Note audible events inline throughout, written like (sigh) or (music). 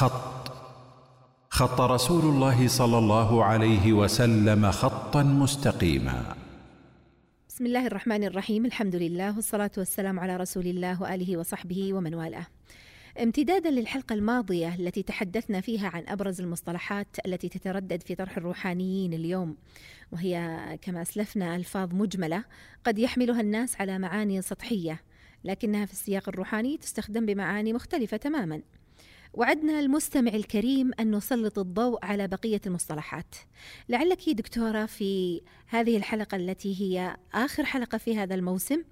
خط. خط رسول الله صلى الله عليه وسلم خطا مستقيما. بسم الله الرحمن الرحيم. الحمد لله والصلاة والسلام على رسول الله وآله وصحبه ومن والاه. امتدادا للحلقة الماضية التي تحدثنا فيها عن أبرز المصطلحات التي تتردد في طرح الروحانيين اليوم وهي كما أسلفنا ألفاظ مجملة قد يحملها الناس على معاني سطحية لكنها في السياق الروحاني تستخدم بمعاني مختلفة تماما. وعدنا المستمع الكريم أن نسلط الضوء على بقية المصطلحات. لعلك دكتورة في هذه الحلقة التي هي آخر حلقة في هذا الموسم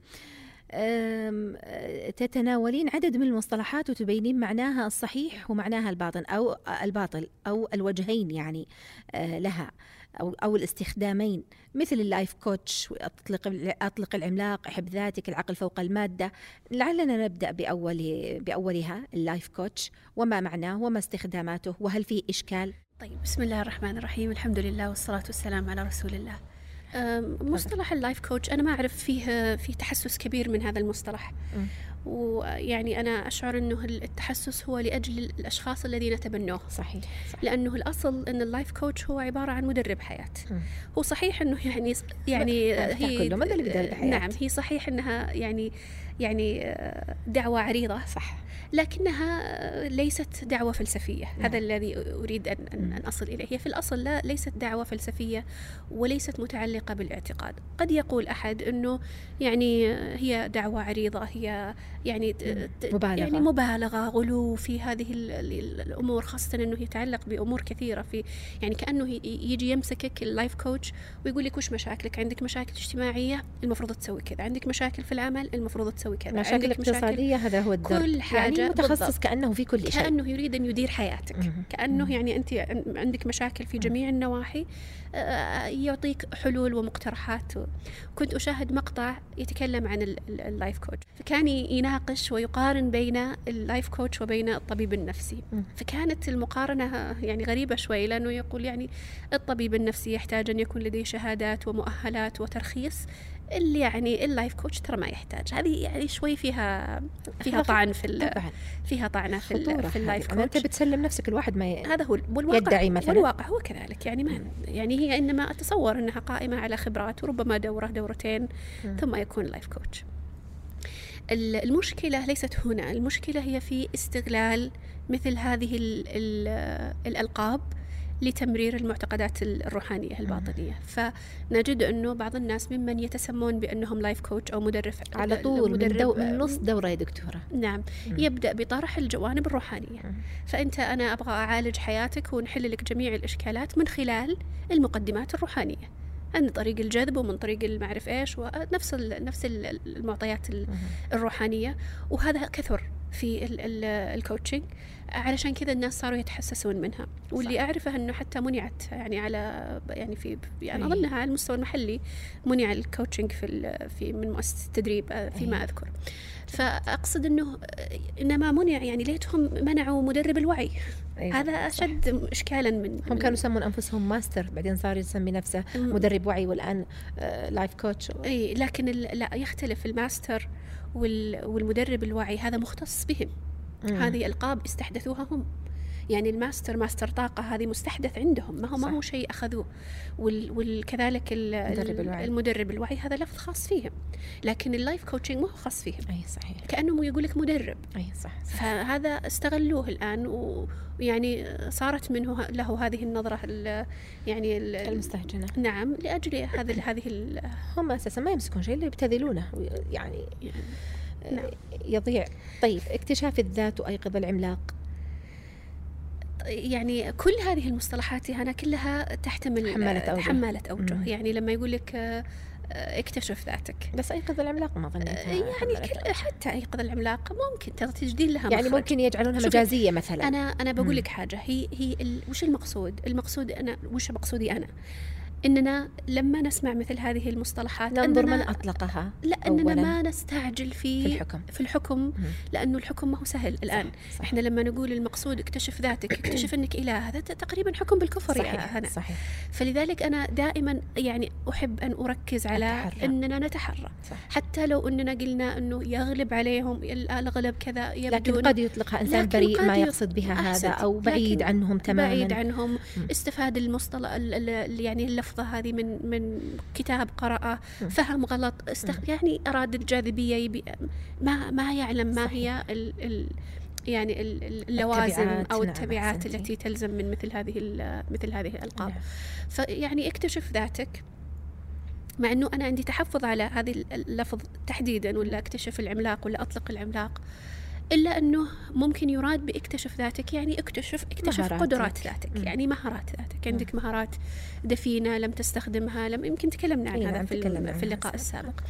تتناولين عدد من المصطلحات وتبينين معناها الصحيح ومعناها الباطن أو الباطل أو الوجهين يعني آه، لها. أو, أو الاستخدامين مثل ال life coach أطلق, أطلق العملاق أحب ذاتك العقل فوق المادة. لعلنا نبدأ بأول بأولها ال life coach. وما معناه؟ وما استخداماته؟ وهل فيه إشكال؟ طيب بسم الله الرحمن الرحيم. الحمد لله والصلاة والسلام على رسول الله. مصطلح ال life coach أنا ما أعرف فيه في تحسس كبير من هذا المصطلح. ويعني أنا أشعر إنه التحسس هو لأجل الأشخاص الذين تبنوه صحيح, صحيح. لأنه الأصل إن اللايف كوتش هو عبارة عن مدرب حياة م. هو صحيح إنه يعني يعني هي نعم هي صحيح إنها يعني يعني آه، دعوة عريضة. صح. لكنها ليست دعوة فلسفية. نعم. هذا الذي أريد أن, أن أصل إليه. هي في الأصل لا ليست دعوة فلسفية وليست متعلقة بالاعتقاد. قد يقول أحد أنه يعني هي دعوة عريضة هي يعني مبالغة. يعني مبالغة غلو في هذه الأمور خاصة أنه يتعلق بأمور كثيرة. في يعني كأنه يجي يمسكك اللايف كوتش ويقول لك وش مشاكلك؟ عندك مشاكل اجتماعية المفروض تسوي كذا. عندك مشاكل في العمل المفروض تسوي كذا مشاكل اقتصادية هذا هو الدرب. كل حاجة يعني متخصص بالضبط. كأنه في كل شيء. كأنه يريد أن يدير حياتك. كأنه يعني أنت عندك مشاكل في جميع النواحي آه، يعطيك حلول ومقترحات. كنت أشاهد مقطع يتكلم عن ال life coach فكان يناقش ويقارن بين ال life coach وبين الطبيب النفسي. فكانت المقارنة يعني غريبة شوي لأنه يقول يعني الطبيب النفسي يحتاج أن يكون لديه شهادات ومؤهلات وترخيص اللي يعني ال life coach ترى ما يحتاج. هذه يعني شوي فيها فيها طعن في فيها طعنه في, في ال life coach أنت بتسلم نفسك الواحد ما ي... هذا هو والواقع يدعي مثلا. والواقع هو كذلك. يعني ما يعني هي إنما أتصور إنها قائمة على خبرات وربما دورة دورتين م. ثم يكون life coach. المشكلة ليست هنا. المشكلة هي في استغلال مثل هذه ال ال الألقاب. لتمرير المعتقدات الروحانية الباطنية. فنجد أنه بعض الناس ممن يتسمون بأنهم life coach أو مدرب على طول مدرب من, دو من نص دورة يا دكتورة. نعم. مم. يبدأ بطرح الجوانب الروحانية. مم. فأنت أنا أبغى أعالج حياتك ونحل لك جميع الإشكالات من خلال المقدمات الروحانية. من طريق الجذب ومن طريق المعرف إيش ونفس نفس المعطيات الروحانية. وهذا كثر. في ال coaching علشان كذا الناس صاروا يتحسسون منها. واللي صح. أعرفه إنه حتى منعت يعني على يعني في يعني أظنها على المستوى المحلي منع ال coaching في في من مؤسسة التدريب آه، فيما أذكر. فأقصد إنه إنما منع يعني ليتهم منعوا مدرب الوعي. أيوة هذا أشد صح. اشكالا من هم كانوا يسمون أنفسهم ماستر بعدين صار يسمي نفسه مدرب وعي والآن life coach اي لكن لا يختلف. الماستر والمدرب الوعي هذا مختص بهم. هذه ألقاب استحدثوها هم يعني ال master master طاقة هذه مستحدث عندهم ما هو صح. ما هو شيء أخذوه وكذلك المدرب الوعي. المدرب الوعي هذا لفظ خاص فيهم لكن ال life coaching ما هو خاص فيهم أي صحيح كأنه يقول لك مدرب أي صح, صح. فهذا استغلوه الآن ويعني صارت منه له هذه النظرة يعني المستهجنة نعم لأجل هذه هذه هم أساسا ما يمسكون شيء اللي يبتذلونه يعني, يعني نعم. يضيع طيب اكتشاف الذات وأيقظ العملاق يعني كل هذه المصطلحات هنا كلها تحتمل حمالة أوجه, حمالة أوجه. يعني لما يقول لك آه، اكتشف ذاتك. بس أيقظ العملاق ما ظنيتها آه، يعني كل حتى أيقظ العملاق ممكن ترى تجدين لها يعني مخرج. ممكن يجعلونها مجازية مثلا. أنا أنا بقول لك حاجة هي هي وش المقصود؟ المقصود أنا وش مقصودي أنا؟ إننا لما نسمع مثل هذه المصطلحات ننظر من أننا أطلقها لا إننا. ما نستعجل في في الحكم. في الحكم. لأنه الحكم ما هو سهل الآن صح. إحنا لما نقول المقصود اكتشف ذاتك اكتشف إنك إله هذا تقريبا حكم بالكفر يا صحيح هنا صحيح فلذلك أنا دائما يعني أحب أن أركز على. إننا نتحرى صح حتى لو إننا قلنا إنه يغلب عليهم الاغلب كذا يبدو لكن قد يطلقها إنسان لكن بريء ما يقصد بها هذا. أو بعيد عنهم تماما بعيد عنهم. استفاد المصطلح ال- ال- ال- اللفظة هذه من من كتاب قرأه. فهم غلط استخ... يعني أراد الجاذبية يبي ما ما يعلم ما صحيح. هي ال... ال... يعني ال- ال- اللوازم التبعات، أو نعم، التبعات أحسنتي. التي تلزم من مثل هذه مثل هذه الألقاب نعم. فيعني اكتشف ذاتك مع إنه أنا عندي تحفظ على هذه اللفظ تحديدا ولا أكتشف العملاق ولا أطلق العملاق إلا أنه ممكن يراد باكتشف ذاتك يعني اكتشف اكتشف مهاراتك. قدرات ذاتك مم. يعني مهارات ذاتك عندك مهارات دفينة لم تستخدمها لم يمكن تكلمنا عن هذا نعم، في, في اللقاء. السابق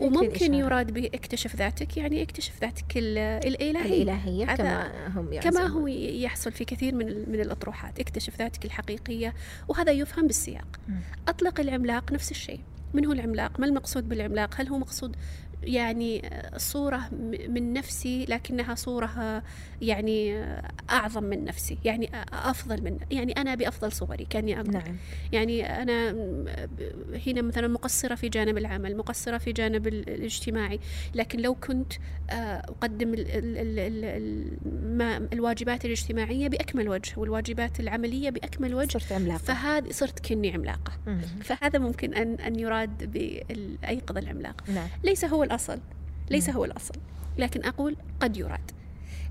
وممكن. يراد باكتشف ذاتك يعني اكتشف ذاتك ال- الإلهي الإلهية هذا كما هم كما يعزمون. هو يحصل في كثير من من الأطروحات اكتشف ذاتك الحقيقية وهذا يفهم بالسياق مم. أطلق العملاق نفس الشيء من هو العملاق ما المقصود بالعملاق هل هو مقصود يعني صورة من نفسي لكنها صورة يعني أعظم من نفسي يعني أفضل من يعني أنا بأفضل صوري كأني أقول. نعم. يعني أنا هنا مثلا مقصرة في جانب العمل مقصرة في جانب ال- الاجتماعي لكن لو كنت آه، أقدم الواجبات الاجتماعية بأكمل وجه والواجبات العملية بأكمل وجه صرت عملاقة. فهذه صرت كني عملاقة. فهذا ممكن أن أن يراد بأيقظ العملاق. نعم. ليس هو الأصل ليس. هو الأصل لكن أقول قد يراد.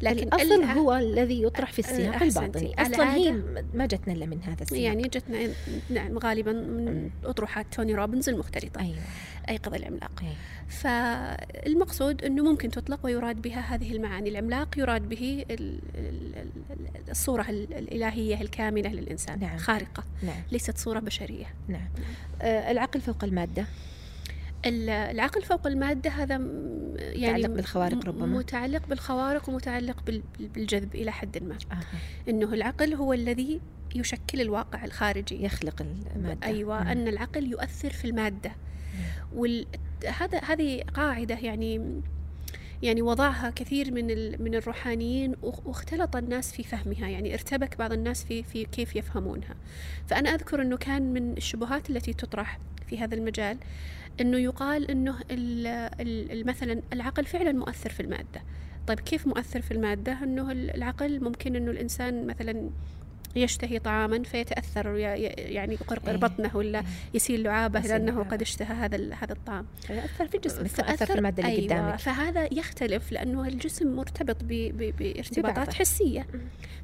لكن الأصل الع- هو الذي يطرح في السياق. الباطني أصلا هي ما جتنا إلا من هذا السياق. يعني جتنا نعم غالبا من أطروحات توني روبنز المختلطة. أيوة. أيقظ العملاق. أيوة. فالمقصود أنه ممكن تطلق ويراد بها هذه المعاني. العملاق يراد به ال- ال- ال- الصورة ال- الإلهية الكاملة للإنسان نعم. خارقة نعم. ليست صورة بشرية. نعم. آه العقل فوق المادة. ال- العقل فوق المادة هذا يعني متعلق بالخوارق ربما. متعلق بالخوارق ومتعلق بال- بال- بالجذب إلى حد ما آه. أنه العقل هو الذي يشكل الواقع الخارجي يخلق المادة أيوة مم. أن العقل يؤثر في المادة وال... هذا هذه قاعدة يعني يعني وضعها كثير من. من الروحانيين واختلط الناس في فهمها يعني ارتبك بعض الناس في في كيف يفهمونها فأنا أذكر أنه كان من الشبهات التي تطرح في هذا المجال أنه يقال. ال- مثلا العقل فعلا مؤثر في المادة طيب كيف مؤثر في المادة أنه ال- العقل ممكن أنه الإنسان مثلا يشتهي طعاما ي- يعني يقرقر إيه. بطنه ولا إيه. يسيل لعابه لعابه. قد اشتهى هذا هذا الطعام أثر في جسمك أثر في فأثر- المادة اللي أيوة قدامك فهذا يختلف لأنه الجسم مرتبط بارتباطات ببعضه. حسية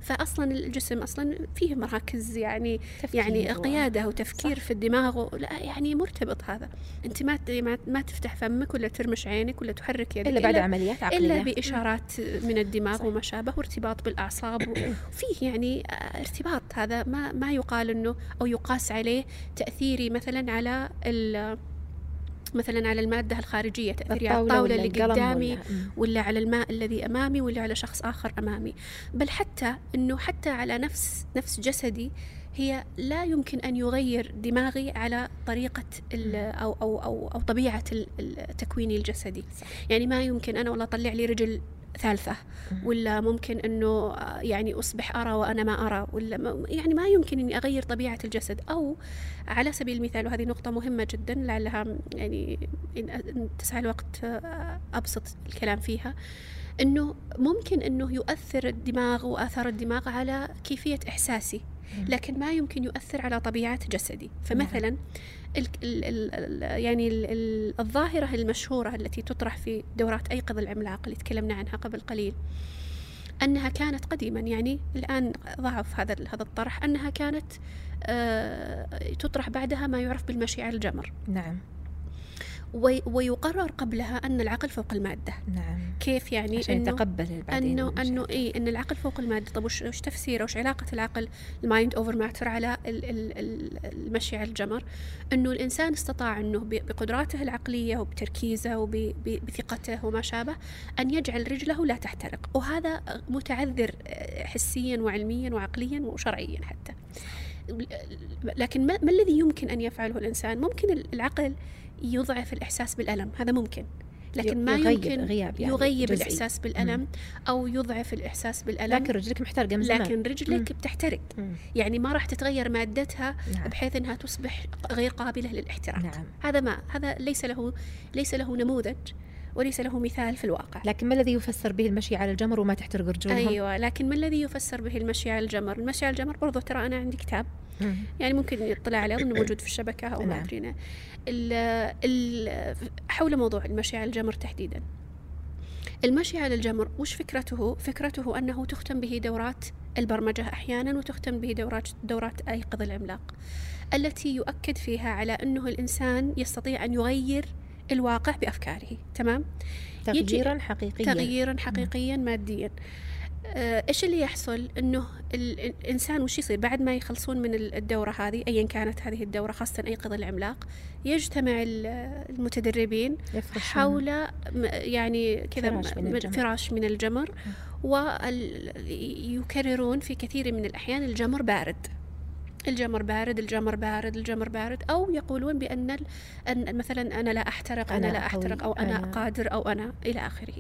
فأصلا الجسم أصلا فيه مراكز يعني يعني قيادة وتفكير صح. في الدماغ لا يعني مرتبط هذا أنت ما ما- تفتح فمك ولا ترمش عينك ولا تحرك يدك إلا بعد عمليات عقلية إلا بإشارات من الدماغ صح. وما شابه وارتباط بالأعصاب وفيه (coughs) يعني آه، ارتباط هذا ما ما يقال إنه أو يقاس عليه تأثيري مثلا على ال- مثلا على المادة الخارجية تأثيري على الطاولة ولا اللي قدامي ولا-. ولا على الماء الذي أمامي ولا على شخص آخر أمامي بل حتى إنه حتى على نفس نفس جسدي هي لا يمكن أن يغير دماغي على طريقة أو أو أو أو طبيعة تكويني الجسدي صح. يعني ما يمكن أنا والله أطلع لي رجل ثالثة. ولا ممكن أنه آه، يعني أصبح أرى وأنا ما أرى ولا يعني ما يمكن أني أغير طبيعة الجسد أو على سبيل المثال وهذه نقطة مهمة جدا لعلها يعني إن إن تسع الوقت آه، أبسط الكلام فيها أنه ممكن أنه يؤثر الدماغ وآثار الدماغ على كيفية إحساسي. لكن ما يمكن يؤثر على طبيعة جسدي. فمثلا ال ال ال ال يعني ال ال الظاهرة المشهورة التي تطرح في دورات أيقظ العملاق اللي تكلمنا عنها قبل قليل أنها كانت قديما. يعني الآن ضعف هذا هذا الطرح. أنها كانت آه، تطرح بعدها ما يعرف بالمشيعة الجمر. نعم. ويقرر قبلها أن العقل فوق المادة. نعم. كيف يعني عشان إنه يتقبل بعدين المشاعر. إنه اي إن العقل فوق المادة. طب وش وش تفسيره؟ وش علاقة العقل ال mind over matter على ال- ال- ال- المشي على الجمر؟ إنه الإنسان استطاع إنه ب- بقدراته العقلية وبتركيزه وبثقته وما شابه أن يجعل رجله لا تحترق. وهذا متعذر حسيا وعلميا وعقليا وشرعيا حتى. لكن ما, ما الذي يمكن أن يفعله الإنسان؟ ممكن العقل يضعف الإحساس بالألم هذا ممكن لكن ما يغيب يمكن غياب يعني يغيب جزئي. الإحساس بالألم أو يضعف الإحساس بالألم لكن رجلك محترقة من زمان لكن رجلك بتحترق مم. يعني ما راح تتغير مادتها نعم. بحيث إنها تصبح غير قابلة للاحتراق نعم. هذا ما هذا ليس له ليس له نموذج وليس له مثال في الواقع لكن ما الذي يفسر به المشي على الجمر وما تحترق رجولهم أيوه لكن ما الذي يفسر به المشي على الجمر المشي على الجمر برضو ترى أنا عندي كتاب مم. يعني ممكن يطلع عليه أظن موجود في الشبكة أو ما نعم. حول موضوع المشي على الجمر تحديدا. المشي على الجمر وش فكرته؟ فكرته أنه تختم به دورات البرمجة أحيانا وتختم به دورات دورات أيقظ العملاق. التي يؤكد فيها على أنه الإنسان يستطيع أن يغير الواقع بأفكاره. تمام؟ تغييرا حقيقيا. تغييرا حقيقيا ماديا. إيش اللي يحصل؟ إنه ال- الإنسان وش يصير؟ بعد ما يخلصون من ال- الدورة هذه ايا كانت هذه الدورة خاصة ايقظ العملاق يجتمع ال- المتدربين. حول يعني كذا فراش من الجمر. فراش من الجمر ويكررون في كثير من الأحيان الجمر بارد. الجمر بارد الجمر بارد الجمر بارد أو يقولون بأن أن مثلا أنا لا أحترق أنا, أنا لا أحترق أو أنا, أنا- قادر أو أنا إلى آخره.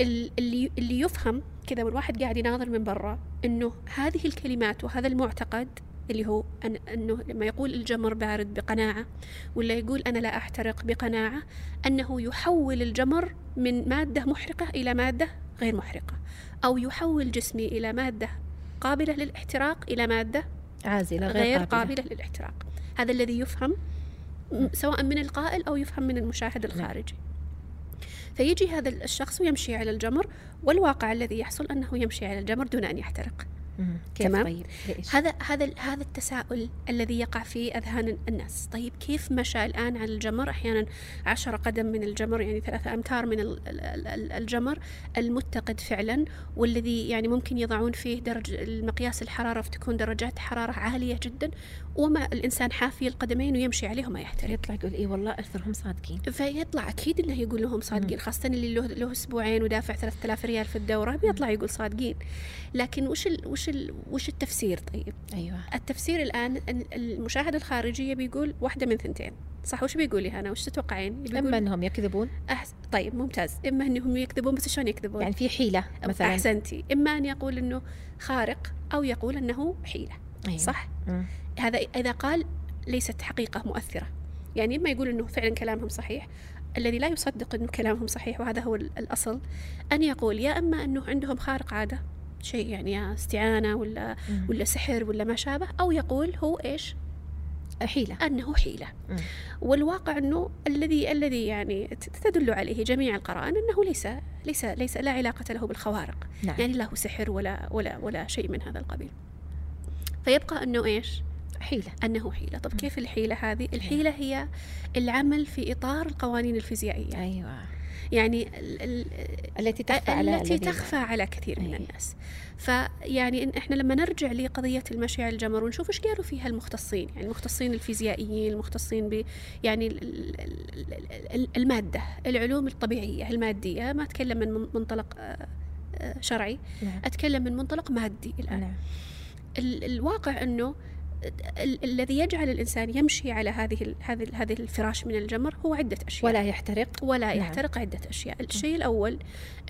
اللي اللي يفهم كذا والواحد قاعد يناظر من برا إنه هذه الكلمات وهذا المعتقد اللي هو أن إنه لما يقول الجمر بارد بقناعة ولا يقول أنا لا أحترق بقناعة أنه يحول الجمر من مادة محرقة إلى مادة غير محرقة أو يحول جسمي إلى مادة قابلة للاحتراق إلى مادة عازله غير, غير, قابلة. للاحتراق. هذا الذي يفهم سواء من القائل أو يفهم من المشاهد الخارجي. فيجي هذا الشخص ويمشي على الجمر والواقع الذي يحصل أنه يمشي على الجمر دون أن يحترق. كيف تمام؟ طيب؟ ليش؟ هذا هذا هذا التساؤل الذي يقع في أذهان الناس، طيب كيف مشى الآن على الجمر؟ أحيانا عشرة قدم من الجمر يعني ثلاثة أمتار من ال- ال- ال- الجمر المتقد فعلا والذي يعني ممكن يضعون فيه درجة المقياس الحرارة فتكون درجات حرارة عالية جدا وما الإنسان حافي القدمين ويمشي عليهم ما يحترق. يطلع يقول اي والله أكثرهم صادقين. فيطلع أكيد إنه يقول لهم صادقين خاصة اللي له له أسبوعين ودافع 3000 ريال في الدورة بيطلع يقول صادقين. لكن وش ال وش ال وش التفسير؟ طيب. أيوه. التفسير الآن المشاهد الخارجي بيقول واحدة من ثنتين. صح وش بيقول لي هنا؟ وش تتوقعين؟ بيقول إما إنهم يكذبون. أحس... طيب ممتاز. إما إنهم يكذبون بس شلون يكذبون؟ يعني في حيلة مثلا. أحسنتي. إما أن يقول إنه خارق أو يقول إنه حيلة. أيوة. صح؟ مم. هذا إذا قال ليست حقيقة مؤثرة. يعني اما يقول إنه فعلا كلامهم صحيح. الذي لا يصدق إنه كلامهم صحيح وهذا هو ال- الأصل. أن يقول يا إما إنه عندهم خارق عادة شيء يعني يا استعانة ولا مم. ولا سحر ولا ما شابه أو يقول هو إيش؟ حيلة أنه حيلة. مم. والواقع إنه الذي الذي يعني تدل عليه جميع القرائن إنه ليس ليس ليس لا علاقة له بالخوارق. نعم. يعني لا هو سحر ولا ولا ولا شيء من هذا القبيل. فيبقى إنه إيش؟ حيلة. أنه حيلة. طب كيف الحيلة هذه؟ الحيلة هي العمل في إطار القوانين الفيزيائية. أيوه. يعني ال- ال- التي تخفى على التي تخفى على كثير من. الناس. فيعني إحنا لما نرجع لقضية المشي على الجمر ونشوف إيش قالوا فيها المختصين يعني المختصين الفيزيائيين المختصين ب يعني ال- ال- ال- ال- المادة العلوم الطبيعية المادية ما أتكلم من من- منطلق آه، آه، شرعي نعم. أتكلم من منطلق مادي الآن. نعم. ال- الواقع إنه الذي يجعل الإنسان يمشي على هذه هذه هذه الفراش من الجمر هو عدة أشياء. ولا يحترق. ولا نعم. يحترق عدة أشياء. الشيء الأول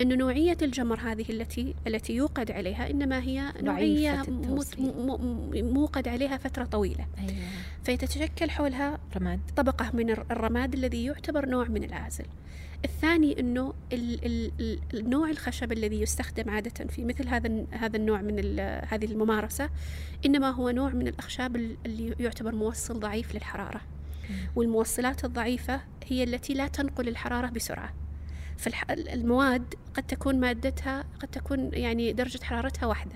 أن نوعية الجمر هذه التي التي يوقد عليها إنما هي م- موقد عليها فترة طويلة. أيوه. فتتشكل حولها رماد. طبقة من الر- الرماد الذي يعتبر نوع من العازل الثاني أنه ال- ال- ال- النوع الخشب الذي يستخدم عادة في مثل هذا هذا النوع من هذه الممارسة إنما هو نوع من الأخشاب ال- اللي يعتبر موصل ضعيف للحرارة والموصلات الضعيفة هي التي لا تنقل الحرارة بسرعة فالمواد قد تكون مادتها قد تكون يعني درجة حرارتها واحدة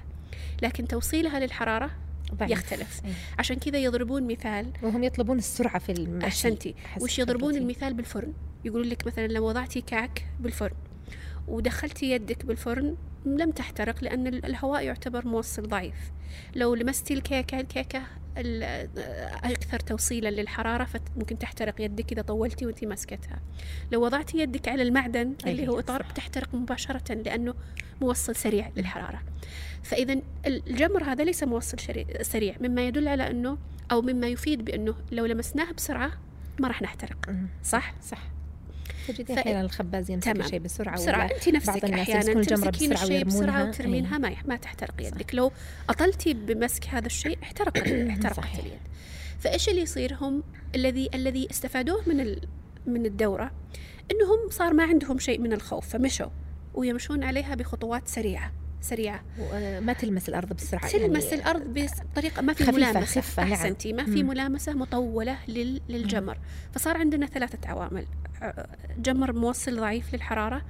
لكن توصيلها للحرارة ضعيف. يختلف. أيوة. عشان كذا يضربون مثال وهم يطلبون السرعة في المشي أحسنتي حسب وش يضربون خبرتي. المثال بالفرن يقولون لك مثلا لو وضعتي كعك بالفرن ودخلتي يدك بالفرن لم تحترق لأن الهواء يعتبر موصل ضعيف. لو لمستي الكيكة الكيكة أكثر توصيلا للحرارة فممكن تحترق يدك إذا طولتي وأنت ماسكتها. لو وضعتي يدك على المعدن اللي هو إطار بتحترق مباشرة لأنه موصل سريع للحرارة. فإذا الجمر هذا ليس موصل سريع مما يدل على أنه أو مما يفيد بأنه لو لمسناه بسرعة ما راح نحترق. صح؟ صح. تجدين ف... أحيانا الخباز يمسك. الشيء بسرعة بسرعة. انت نفسك أحيانا تمسكين الشيء بسرعة وترمينها ما ما تحترق يدك. لو اطلتي بمسك هذا الشيء احترقت (clears throat) احترقت اليد. فإيش اللي يصير هم الذي الذي استفادوه من ال... من الدورة؟ إنهم صار ما عندهم شيء من الخوف فمشوا ويمشون عليها بخطوات سريعة. سريعة ما تلمس الأرض بسرعة تلمس يعني الأرض بطريقة ما في خفيفة ملامسة خفة نعم. أحسنتي ما في ملامسة مطولة للجمر فصار عندنا ثلاثة عوامل جمر موصل ضعيف للحرارة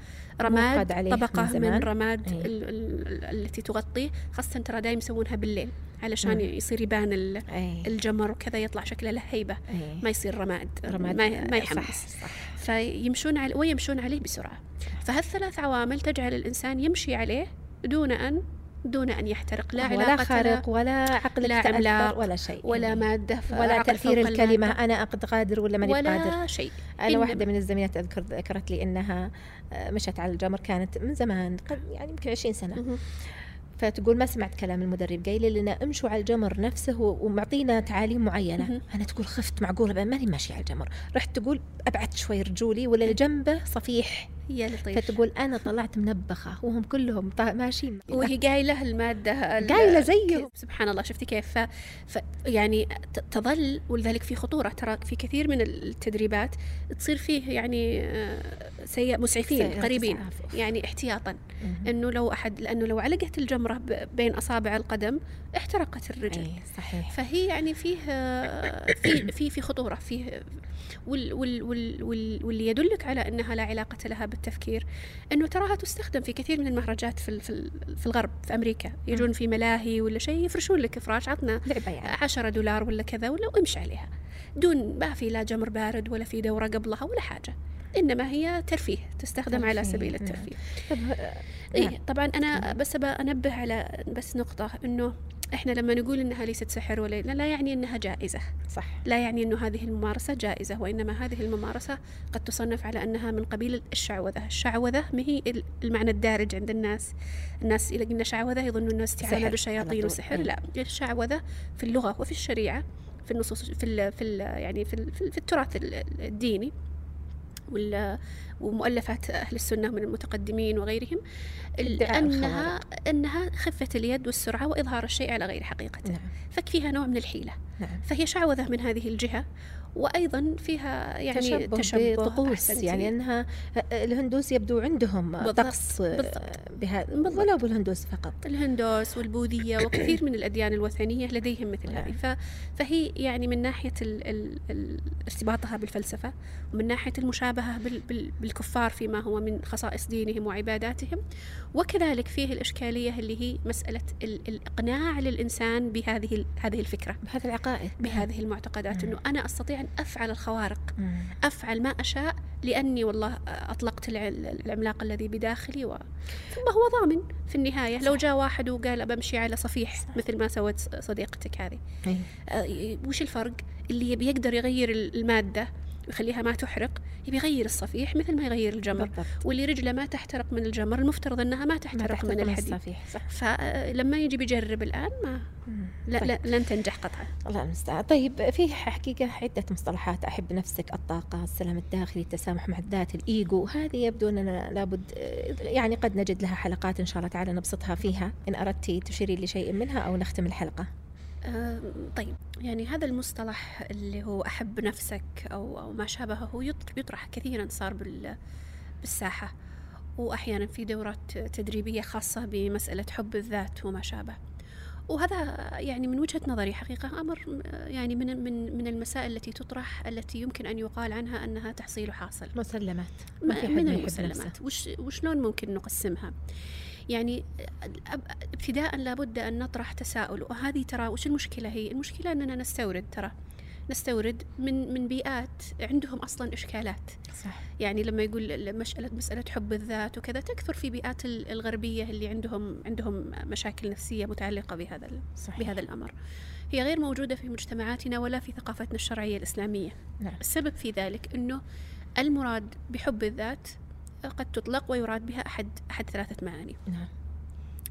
رماد طبقة من, من رماد أيه. ال ال التي تغطيه خاصة ترى دايم يسوونها بالليل علشان مم. يصير يبان أيه. الجمر وكذا يطلع شكله له هيبة أيه. ما يصير رماد, رماد ما, ما يحمس صح. صح. فيمشون عليه ويمشون عليه بسرعة فهالثلاث عوامل تجعل الإنسان يمشي عليه دون أن دون أن يحترق. لا ولا علاقة خارق ولا عقل لا عملاق ولا شيء. ولا مادة ولا تأثير الكلمة أنا أقد قادر ولا ماني ولا قادر؟ شيء. أنا واحدة من الزميلات أذكر ذكرت لي أنها مشت على الجمر كانت من زمان يعني يمكن 20 سنة. فتقول ما سمعت كلام المدرب قايل لنا امشوا على الجمر نفسه ومعطينا تعاليم معينة. أنا تقول خفت معقولة ماني ماشي على الجمر. رحت تقول أبعد شوي رجولي ولا اللي جنبه صفيح. يا لطيف فتقول أنا طلعت منبخة وهم كلهم ماشيين. وهي قايلة المادة قايلة زيه سبحان الله شفتي كيف؟ ف... ف... يعني تظل ولذلك في خطورة ترى في كثير من التدريبات تصير فيه يعني سيء مسعفين قريبين. يعني احتياطا. إنه لو احد لأنه لو علقت الجمره بين أصابع القدم احترقت الرجل. أي صحيح. فهي يعني فيه في في في خطورة فيه وال وال وال وال واللي يدلك على أنها لا علاقة لها بالتفكير أنه تراها تستخدم في كثير من المهرجات في في, في الغرب في أمريكا. يجون في ملاهي ولا شيء يفرشون لك فراش عطنا لعبة يعني. 10 دولار ولا كذا ولا امشي عليها. دون ما في لا جمر بارد ولا في دورة قبلها ولا حاجة. إنما هي ترفيه تستخدم ترفيه. على سبيل الترفيه. نعم. اي طبعا أنا بس أنبه على بس نقطة إنه إحنا لما نقول إنها ليست سحر ولا لا يعني إنها جائزة. صح. لا يعني إنه هذه الممارسة جائزة وإنما هذه الممارسة قد تصنف على أنها من قبيل الشعوذة. الشعوذة ما هي المعنى الدارج عند الناس. الناس إذا قلنا شعوذة يظنون انه استعانه بالشياطين وسحر. لا الشعوذة في اللغة وفي الشريعة في النصوص في ال في ال يعني في, ال في التراث الديني ومؤلفات أهل السنة من المتقدمين وغيرهم أنها أنها خفة اليد والسرعة وإظهار الشيء على غير حقيقته. نعم. ففيها نوع من الحيلة. نعم. فهي شعوذة من هذه الجهة وأيضا فيها يعني تشبه, تشبه بطقوس يعني أنها الهندوس يبدو عندهم طقس بهذا ولا بالهندوس فقط. الهندوس والبوذية (coughs) وكثير من الأديان الوثنية لديهم مثل هذه. فهي يعني من ناحية ارتباطها بالفلسفة ومن ناحية المشابهة بالكفار فيما هو من خصائص دينهم وعباداتهم. وكذلك فيه الإشكالية اللي هي مسألة الإقناع للإنسان بهذه هذه الفكرة. بهذه العقائد بهذه المعتقدات إنه أنا أستطيع أن أفعل الخوارق مم. أفعل ما أشاء لأني والله أطلقت العملاق الذي بداخلي و... ثم هو ضامن في النهاية صح. لو جاء واحد وقال بمشي على صفيح. مثل ما سوت صديقتك هذه أي. وش الفرق اللي بيقدر يغير المادة ويخليها ما تحرق يبي يغير الصفيح مثل ما يغير الجمر. بالضبط. واللي رجله ما تحترق من الجمر المفترض إنها ما تحترق, ما تحترق من الحديد. الصفيح صح. فلما يجي بيجرب الآن ما لا, طيب. لا لن تنجح قطعا. الله المستعان. طيب في حقيقة عدة مصطلحات أحب نفسك الطاقة السلام الداخلي التسامح مع الذات الإيجو هذه يبدو أننا لابد يعني قد نجد لها حلقات إن شاء الله تعالى نبسطها فيها. إن أردت تشيري لشيء منها أو نختم الحلقة. أه طيب يعني هذا المصطلح اللي هو أحب نفسك أو, أو ما شابهه يطرح كثيرا صار بالساحة. وأحيانا في دورات تدريبية خاصة بمسألة حب الذات وما شابه. وهذا يعني من وجهة نظري حقيقة أمر يعني من من من المسائل التي تطرح التي يمكن أن يقال عنها أنها تحصيل حاصل. مسلمات. ما في من المسلمات. وش وشلون ممكن نقسمها؟ يعني ابتداء لابد أن نطرح تساؤل وهذه ترى وش المشكلة هي؟ المشكلة أننا نستورد ترى نستورد من من بيئات عندهم أصلا إشكالات. صح. يعني لما يقول مسألة مسألة حب الذات وكذا تكثر في بيئات ال- الغربية اللي عندهم عندهم مشاكل نفسية متعلقة بهذا صحيح بهذا الأمر. هي غير موجودة في مجتمعاتنا ولا في ثقافتنا الشرعية الإسلامية. نعم. السبب في ذلك أنه المراد بحب الذات قد تطلق ويراد بها أحد أحد ثلاثة معاني. نعم.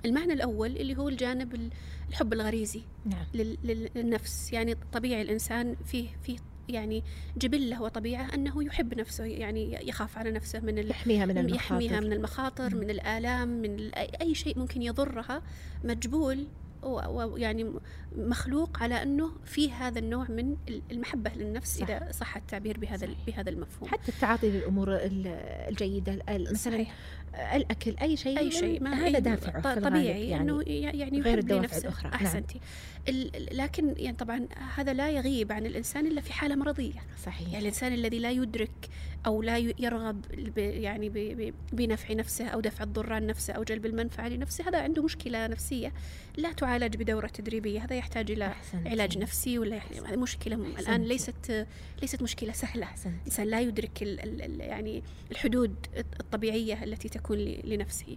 المعنى الأول اللي هو الجانب ال- الحب الغريزي نعم. لل- لل- للنفس. يعني طبيعي الإنسان فيه فيه يعني جبلة وطبيعة أنه يحب نفسه يعني يخاف على نفسه من. يحميها من المخاطر. يحميها من المخاطر مم. من الآلام من أي شيء ممكن يضرها. مجبول ويعني مخلوق على أنه في هذا النوع من ال- المحبة للنفس صح. إذا صح التعبير بهذا صحيح. بهذا المفهوم حتى التعاطي للأمور ال- الجيدة ال- مثلا صحيح. الأكل أي شيء أي شيء ما هذا أي- دافع ط- في الغالب طبيعي يعني إنه يعني غير يحب الدوافع الأخرى. نعم. أحسنتي ال- لكن يعني طبعا هذا لا يغيب عن الإنسان إلا في حالة مرضية صحيح يعني الإنسان الذي لا يدرك أو لا يرغب يعني بنفع نفسه أو دفع الضر عن نفسه أو جلب المنفعة لنفسه هذا عنده مشكلة نفسية. لا تعالج بدورة تدريبية هذا يحتاج إلى أحسنتي. علاج نفسي ولا يح- هذه مشكلة م- الآن أحسنتي. ليست ليست مشكلة سهلة. احسنت الإنسان لا يدرك ال ال ال يعني الحدود الطبيعية التي تكون لنفسه.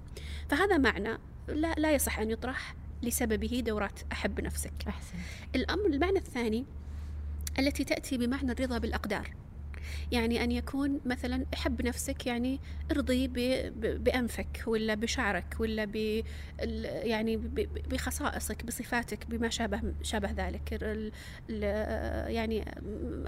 فهذا معنى لا, لا يصح أن يطرح لسببه دورات أحب نفسك. احسنت الأمر المعنى الثاني التي تأتي بمعنى الرضا بالأقدار. يعني أن يكون مثلا حب نفسك يعني ارضي بأنفك ولا بشعرك ولا ب يعني بخصائصك بصفاتك بما شابه شابه ذلك ال- يعني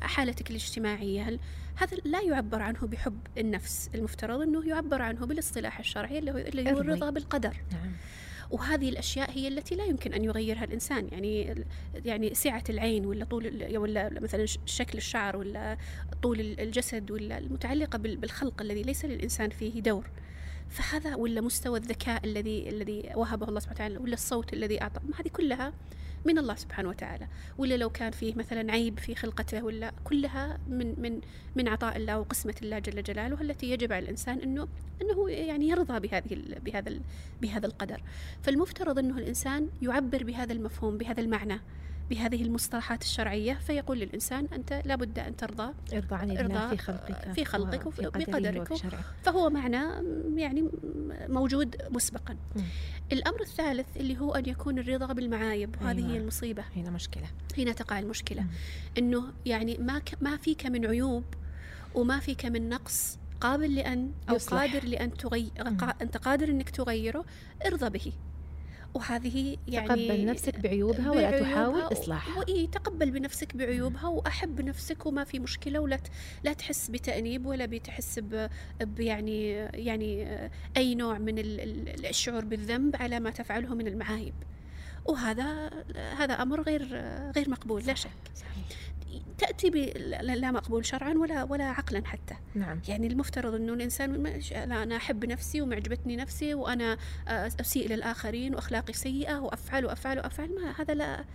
حالتك الاجتماعية. هذا لا يعبر عنه بحب النفس المفترض أنه يعبر عنه بالاصطلاح الشرعي اللي هو. الرضا بالقدر. نعم. وهذه الأشياء هي التي لا يمكن أن يغيرها الإنسان. يعني يعني سعة العين ولا طول ال- ولا مثلا شكل الشعر ولا طول ال- الجسد ولا المتعلقة بال- بالخلق الذي ليس للإنسان فيه دور. فهذا ولا مستوى الذكاء الذي الذي وهبه الله سبحانه وتعالى ولا الصوت الذي أعطى. هذه كلها من الله سبحانه وتعالى. ولا لو كان فيه مثلا عيب في خلقته ولا كلها من من من عطاء الله وقسمة الله جل جلاله التي يجب على الإنسان أنه أنه يعني يرضى بهذه بهذا بهذا القدر. فالمفترض أنه الإنسان يعبر بهذا المفهوم بهذا المعنى. بهذه المصطلحات الشرعية فيقول للإنسان أنت لابد أن ترضى ارضى عن الله في خلقك في خلقك وفي شرعه فهو معنى يعني موجود مسبقا مم. الأمر الثالث اللي هو أن يكون الرضا بالمعايب وهذه أيوة. هي المصيبة هنا مشكلة هنا تقع المشكلة مم. إنه يعني ما ك ما فيك من عيوب وما فيك من نقص قابل لأن أو يصلح. قادر لأن تغير. أنت قادر إنك تغيره ارضى به وهذه يعني تقبل نفسك بعيوبها ولا بعيوبها تحاول إصلاحها؟ وإيه تقبل بنفسك بعيوبها وأحب نفسك وما في مشكلة ولا لا تحس بتأنيب ولا بتحس ب ب- يعني يعني أي نوع من ال- ال- الشعور بالذنب على ما تفعله من المعايب. وهذا هذا أمر غير غير مقبول لا شك. صحيح. تأتي لا مقبول شرعا ولا ولا عقلا حتى. نعم. يعني المفترض إنه الإنسان لا أنا أحب نفسي ومعجبتني نفسي وأنا أسيء للآخرين وأخلاقي سيئة وأفعل وأفعل وأفعل. ما هذا لا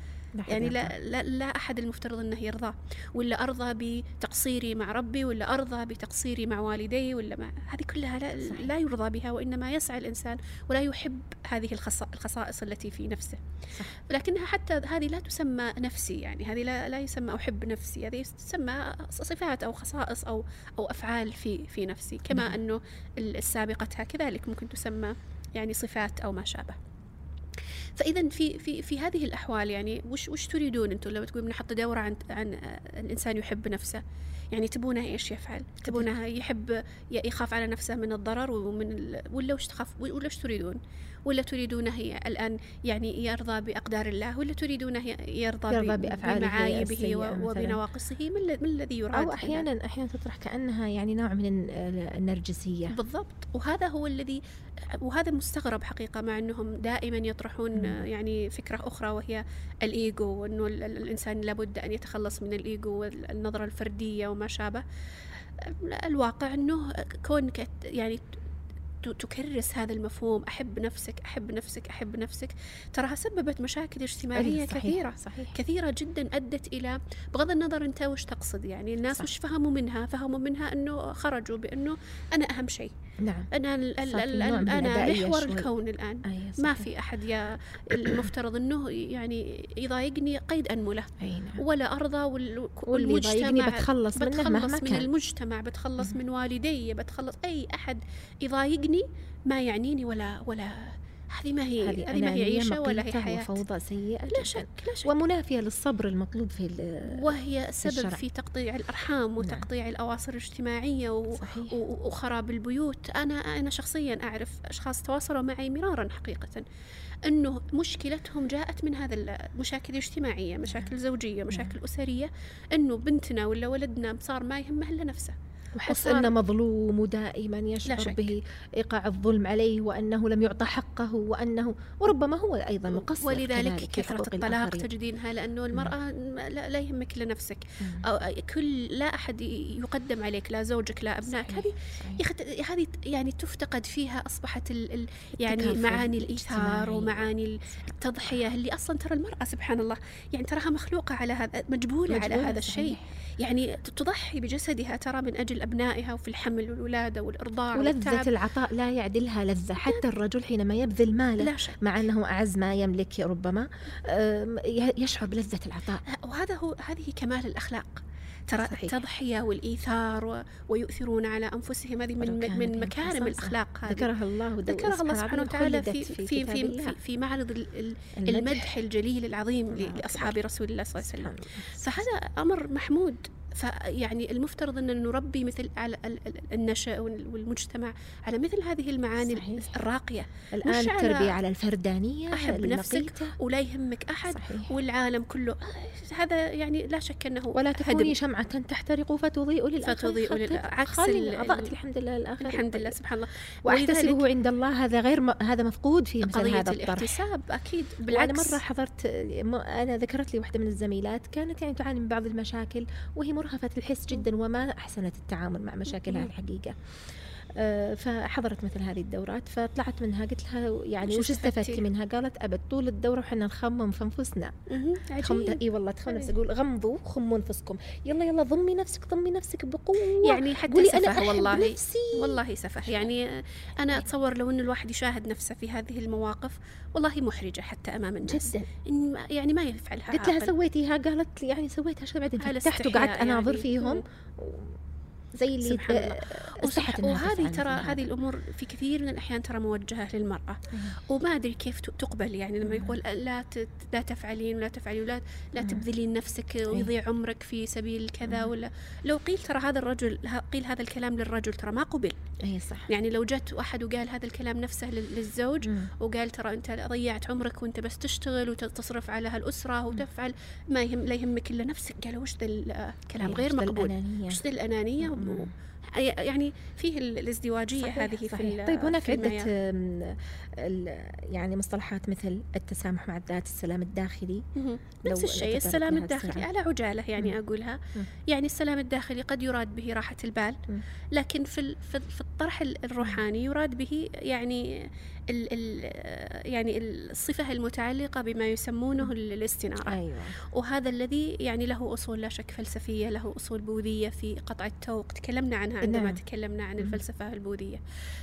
يعني. لا, لا, لا أحد المفترض إنه يرضى ولا أرضى بتقصيري مع ربي ولا أرضى بتقصيري مع والدي ولا ما هذه كلها لا, صحيح. لا يرضى بها وإنما يسعى الإنسان ولا يحب هذه الخص- الخصائص التي في نفسه صح. لكنها حتى هذه لا تسمى نفسي يعني هذه لا, لا يسمى أحب نفسي هذه تسمى صفات أو خصائص أو أو أفعال في في نفسي كما نعم. أنه السابقة كذلك ممكن تسمى يعني صفات أو ما شابه فاذا في في في هذه الأحوال يعني وش وش تريدون أنتم لما تقولون نحط دورة عن عن الإنسان يحب نفسه؟ يعني تبونه إيش يفعل؟ تبونه يحب يخاف على نفسه من الضرر ومن ال... ولا وش تخاف ولا وش تريدون؟ ولا تريدونه الآن يعني يرضى بأقدار الله؟ ولا تريدونه يرضى, يرضى ب- بأفعاله بمعايبه. وبنواقصه؟ ما الذي- ما الذي يراد أو هنا؟ أحيانا أحيانا تطرح كأنها يعني نوع من ال- النرجسية. بالضبط. وهذا هو الذي وهذا مستغرب حقيقة مع أنهم دائما يطرحون يعني فكرة أخرى وهي الإيجو وأنه ال- ال- الإنسان لابد أن يتخلص من الإيجو والنظرة الفردية وما شابه. الواقع أنه كونك يعني تكرس هذا المفهوم. أحب نفسك أحب نفسك أحب نفسك. تراها سببت مشاكل اجتماعية صحيح، كثيرة صحيح. كثيرة جدا أدت إلى بغض النظر أنت وش تقصد يعني. الناس صح. وش فهموا منها؟ فهموا منها أنه خرجوا بأنه أنا أهم شيء. نعم. أنا ال ال صار في ال نوع من أنا محور. الكون الآن. ما. في أحد يا المفترض أنه يعني يضايقني قيد أنملة. أي نعم. ولا أرضى وال- واللي يضايقني والمجتمع. بتخلص منه بتخلص من كان. المجتمع بتخلص. من والدي بتخلص أي أحد يضايقني ما يعنيني ولا ولا هذه ما هي هذه ما هي عيشة ولا هي حياة. وفوضى سيئة لا جداً. شك لا شك. ومنافية للصبر المطلوب في وهي سبب الشرع. في تقطيع الأرحام وتقطيع الأواصر الاجتماعية و... صحيح. وخراب البيوت. أنا أنا شخصيا أعرف أشخاص تواصلوا معي مرارا حقيقة أنه مشكلتهم جاءت من هذا المشاكل الاجتماعية مشاكل زوجية مشاكل أسرية أنه بنتنا ولا ولدنا صار ما يهمه إلا نفسه. وحس أنه مظلوم ودائما يشعر. به إيقاع الظلم عليه وأنه لم يعطى حقه وأنه وربما هو أيضا مقصر ولذلك كثرة الطلاق. تجدينها لأنه المرأة لا, لا يهمك إلا نفسك مم. أو كل لا أحد يقدم عليك لا زوجك لا أبنائك هذه هذه يعني تفتقد فيها أصبحت ال ال يعني معاني الإيثار. ومعاني التضحية اللي أصلا ترى المرأة سبحان الله يعني تراها مخلوقة على هذا مجبولة, على مجبولة، هذا الشيء صحيح. يعني تضحي بجسدها ترى من أجل أبنائها وفي الحمل والولادة والإرضاع ولذة والتعب. العطاء لا يعدلها لذة. حتى الرجل حينما يبذل ماله لا شك. مع أنه أعز ما يملك ربما يشعر بلذة العطاء. وهذا هو هذه كمال الأخلاق. ترى صحيح. التضحية والإيثار و... ويؤثرون على أنفسهم هذه من, من مكارم. الأخلاق هذه ذكرها الله ذكرها الله سبحانه وتعالى في في في في. في, في معرض ال- ال- المدح. الجليل العظيم أكبر. لأصحاب رسول الله صلى الله عليه وسلم. فهذا أمر محمود فيعني المفترض أن نربي مثل على ال- ال- النشأ وال- والمجتمع على مثل هذه المعاني صحيح. الراقية الآن مش على التربية على الفردانية أحب نفسك. ولا يهمك أحد صحيح والعالم كله هذا يعني لا شك أنه ولا. تكوني شمعة تحترق فتضيء للآخرين فتضيء خطب. لل- عكس خلي ال- أضأت ال- الحمد لله للآخرين الحمد لله طيب. سبحان الله وأحتسبه عند الله هذا غير م... هذا مفقود في مثل قضية هذا الطرح الاحتساب أكيد بالعكس مرة حضرت أنا ذكرت لي واحدة من الزميلات كانت يعني تعاني من بعض المشاكل وهي مرهفة الحس جدا وما أحسنت التعامل مع مشاكلها. الحقيقة فحضرت مثل هذه الدورات فطلعت منها قلت لها يعني وش استفدتي؟ منها؟ قالت أبد طول الدورة وحنا نخمم في. عجيب. إي والله تخمم نفسك. أقول غمضوا خموا أنفسكم. يلا يلا ضمي نفسك ضمي نفسك بقوة. يعني حتى قولي أنا سفه أحب والله. نفسي. والله سفه يعني أنا أتصور لو أن الواحد يشاهد نفسه في هذه المواقف والله محرجة حتى أمام الناس. جدا. يعني ما يفعلها قلت لها. سويتيها؟ قالت لي يعني سويتها شوي بعدين؟ فتحت وقعدت أناظر يعني. فيهم. زي اللي سبحان الله. وصح وهذه ترى. هذه الأمور في كثير من الأحيان ترى موجهة للمرأة. وما أدري كيف تقبل يعني لما. يقول لا لا تفعلين ولا تفعلي ولا لا. تبذلين نفسك ويضيع عمرك في سبيل كذا. ولا لو قيل ترى هذا الرجل قيل هذا الكلام للرجل ترى ما قبل اي صح يعني لو جت واحد وقال هذا الكلام نفسه لل- للزوج. وقال ترى أنت ضيعت عمرك وأنت بس تشتغل وتصرف على هالأسرة وتفعل ما يهم لا يهمك إلا نفسك قالوا وش ذا الكلام أي، غير مقبول. وش ذا الأنانية مم. و- يعني فيه ال- الازدواجية صحيح، هذه في صحيح. ال- طيب هناك في ال- يعني مصطلحات مثل التسامح مع الذات السلام الداخلي نفس الشيء السلام الداخلي. على عجالة يعني مم. أقولها مم. يعني السلام الداخلي قد يراد به راحة البال مم. لكن في في في الطرح ال- الروحاني يراد به يعني ال ال يعني الصفة المتعلقة بما يسمونه ال- الاستنارة. أيوه. وهذا الذي يعني له أصول لا شك فلسفية له أصول بوذية في قطع التوق. تكلمنا عنها عندما نعم. تكلمنا عن مم. الفلسفة البوذية.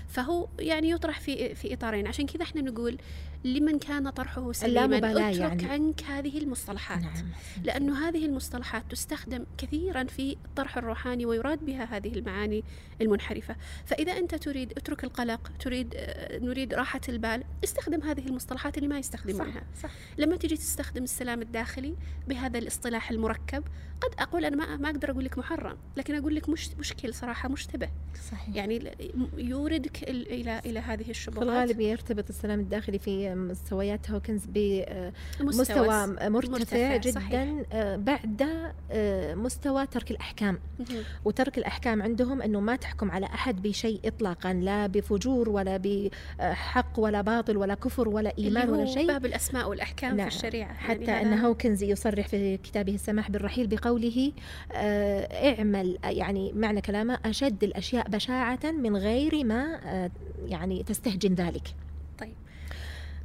فهو يعني يطرح في في إطارين. عشان كذا إحنا نقول لمن كان طرحه سليما اترك يعني. عنك هذه المصطلحات. نعم. لأنه هذه المصطلحات تستخدم كثيرا في الطرح الروحاني ويراد بها هذه المعاني المنحرفة. فإذا أنت تريد اترك القلق تريد آه، نريد راحة البال استخدم هذه المصطلحات اللي ما يستخدمونها. صح لما تجي تستخدم السلام الداخلي بهذا الاصطلاح المركب قد أقول أنا ما, ما أقدر أقول لك محرم لكن أقول لك مش مشكل صراحة مشتبه. صحيح. يعني يوردك إلى إلى هذه في الشبهات الغالب يرتبط السلام الداخلي في مستويات هوكنز بمستوى مرتفع, مرتفع جدا صحيح. بعد مستوى ترك الأحكام. وترك الأحكام عندهم أنه ما تحكم على أحد بشيء إطلاقا لا بفجور ولا بحق ولا باطل ولا كفر ولا إيمان ولا شيء. باب الأسماء والأحكام نعم. في الشريعة حتى يعني أن هوكنز يصرح في كتابه السماح بالرحيل بقوله اعمل يعني معنى كلامه أشد الأشياء بشاعة من غير ما يعني تستهجن ذلك.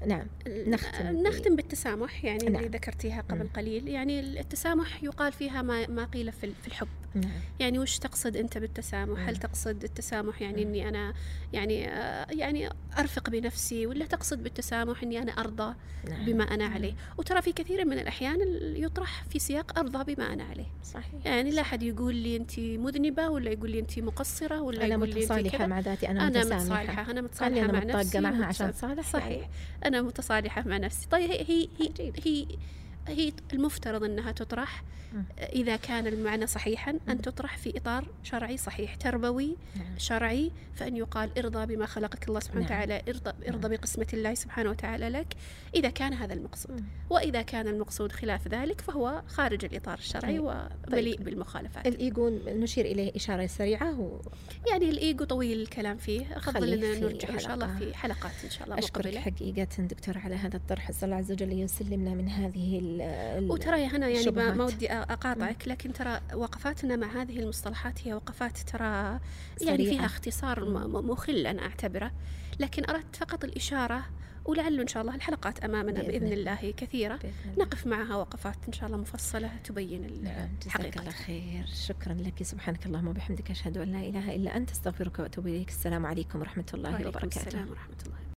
نعم نختم نختم بالتسامح يعني نعم. اللي ذكرتيها قبل نعم. قليل يعني التسامح يقال فيها ما ما قيل في الحب نعم. يعني وش تقصد أنت بالتسامح نعم. هل تقصد التسامح يعني نعم. إني أنا يعني آه يعني أرفق بنفسي ولا تقصد بالتسامح إني أنا أرضى نعم. بما أنا نعم. عليه وترى في كثير من الأحيان يطرح في سياق أرضى بما أنا عليه صحيح يعني لا أحد يقول لي انت مذنبة ولا يقول لي انت مقصرة ولا أنا يقول لي انت متصالحة مع ذاتي أنا, أنا متصالحة أنا متصالحة مع نفسي معها عشان صالح صحيح أنا متصالحة مع نفسي. طيب هي هي هي, هي المفترض أنها تطرح. إذا كان المعنى صحيحا أن تطرح في إطار شرعي صحيح تربوي نعم. شرعي فأن يقال ارضى بما خلقك الله سبحانه نعم. وتعالى ارضى, ارضى نعم. بقسمة الله سبحانه وتعالى لك إذا كان هذا المقصود وإذا كان المقصود خلاف ذلك فهو خارج الإطار الشرعي طيب. ومليء طيب. بالمخالفات الإيجو نشير إليه إشارة سريعة و... يعني الإيجو طويل الكلام فيه أفضل أن نرجع إن شاء الله في حلقات إن شاء الله أشكرك حقيقة دكتور على هذا الطرح الله عز وجل يسلمنا من هذه وترى يا هنا يعني ما ودي أقاطعك لكن ترى وقفاتنا مع هذه المصطلحات هي وقفات ترى يعني فيها اختصار مخل أنا أعتبره. لكن أردت فقط الإشارة ولعل إن شاء الله الحلقات أمامنا بإذن, بإذن الله. كثيرة. بإذن الله. نقف معها وقفات إن شاء الله مفصلة تبين نعم الحقيقة الله خير. شكرا لك سبحانك اللهم وبحمدك أشهد أن لا إله إلا أنت أستغفرك وأتوب إليك. السلام عليكم ورحمة الله وبركاته. السلام ورحمة الله